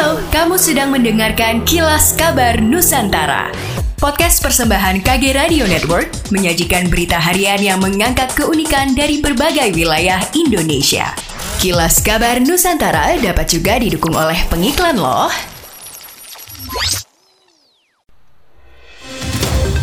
Halo, kamu sedang mendengarkan Kilas Kabar Nusantara. Podcast persembahan KG Radio Network menyajikan berita harian yang mengangkat keunikan dari berbagai wilayah Indonesia. Kilas Kabar Nusantara dapat juga didukung oleh pengiklan loh.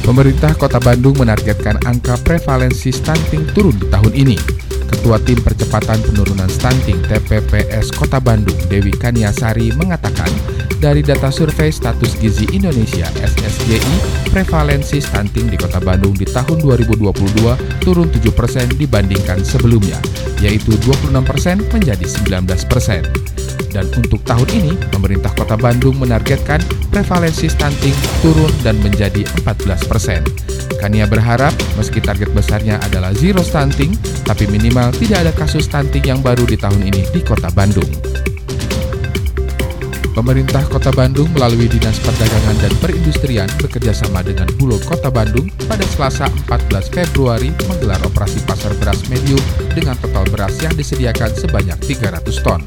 Pemerintah Kota Bandung menargetkan angka prevalensi stunting turun di tahun ini. Ketua Tim Percepatan Penurunan Stunting TPPS Kota Bandung, Dewi Kaniasari, mengatakan dari data survei status gizi Indonesia SSGI, prevalensi stunting di Kota Bandung di tahun 2022 turun 7 persen dibandingkan sebelumnya, yaitu 26 persen menjadi 19 persen. Dan untuk tahun ini, pemerintah Kota Bandung menargetkan prevalensi stunting turun dan menjadi 14 persen. Kania berharap meski target besarnya adalah zero stunting, tapi minimal tidak ada kasus stunting yang baru di tahun ini di Kota Bandung. Pemerintah Kota Bandung melalui Dinas Perdagangan dan Perindustrian bekerjasama dengan Bulog Kota Bandung pada Selasa 14 Februari menggelar operasi pasar beras medium dengan total beras yang disediakan sebanyak 300 ton.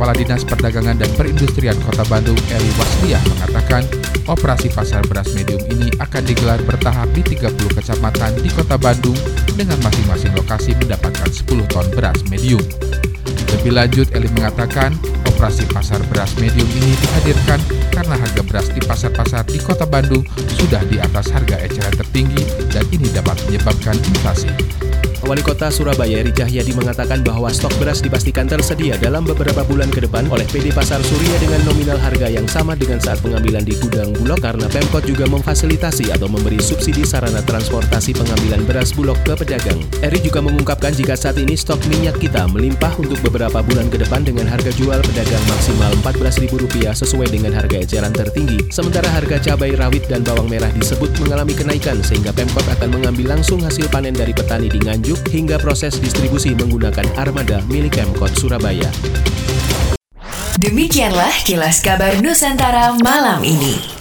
Kepala Dinas Perdagangan dan Perindustrian Kota Bandung Eli Wasliah mengatakan operasi pasar beras medium ini akan digelar bertahap di 30 kecamatan di Kota Bandung dengan masing-masing lokasi mendapatkan 10 ton beras medium. Lebih lanjut, Eli mengatakan operasi pasar beras medium ini dihadirkan karena harga beras di pasar-pasar di kota Bandung sudah di atas harga eceran tertinggi dan ini dapat menyebabkan inflasi. Wali Kota Surabaya Eri Cahyadi mengatakan bahwa stok beras dipastikan tersedia dalam beberapa bulan ke depan oleh PD Pasar Surya dengan nominal harga yang sama dengan saat pengambilan di gudang Bulog karena Pemkot juga memfasilitasi atau memberi subsidi sarana transportasi pengambilan beras Bulog ke pedagang. Eri juga mengungkapkan jika saat ini stok minyak kita melimpah untuk beberapa bulan ke depan dengan harga jual pedagang maksimal Rp14.000 sesuai dengan harga eceran tertinggi, sementara harga cabai rawit dan bawang merah disebut mengalami kenaikan sehingga Pemkot akan mengambil langsung hasil panen dari petani di Nganjuk hingga proses distribusi menggunakan armada milik Pemkot Surabaya. Demikianlah kilas kabar Nusantara malam ini.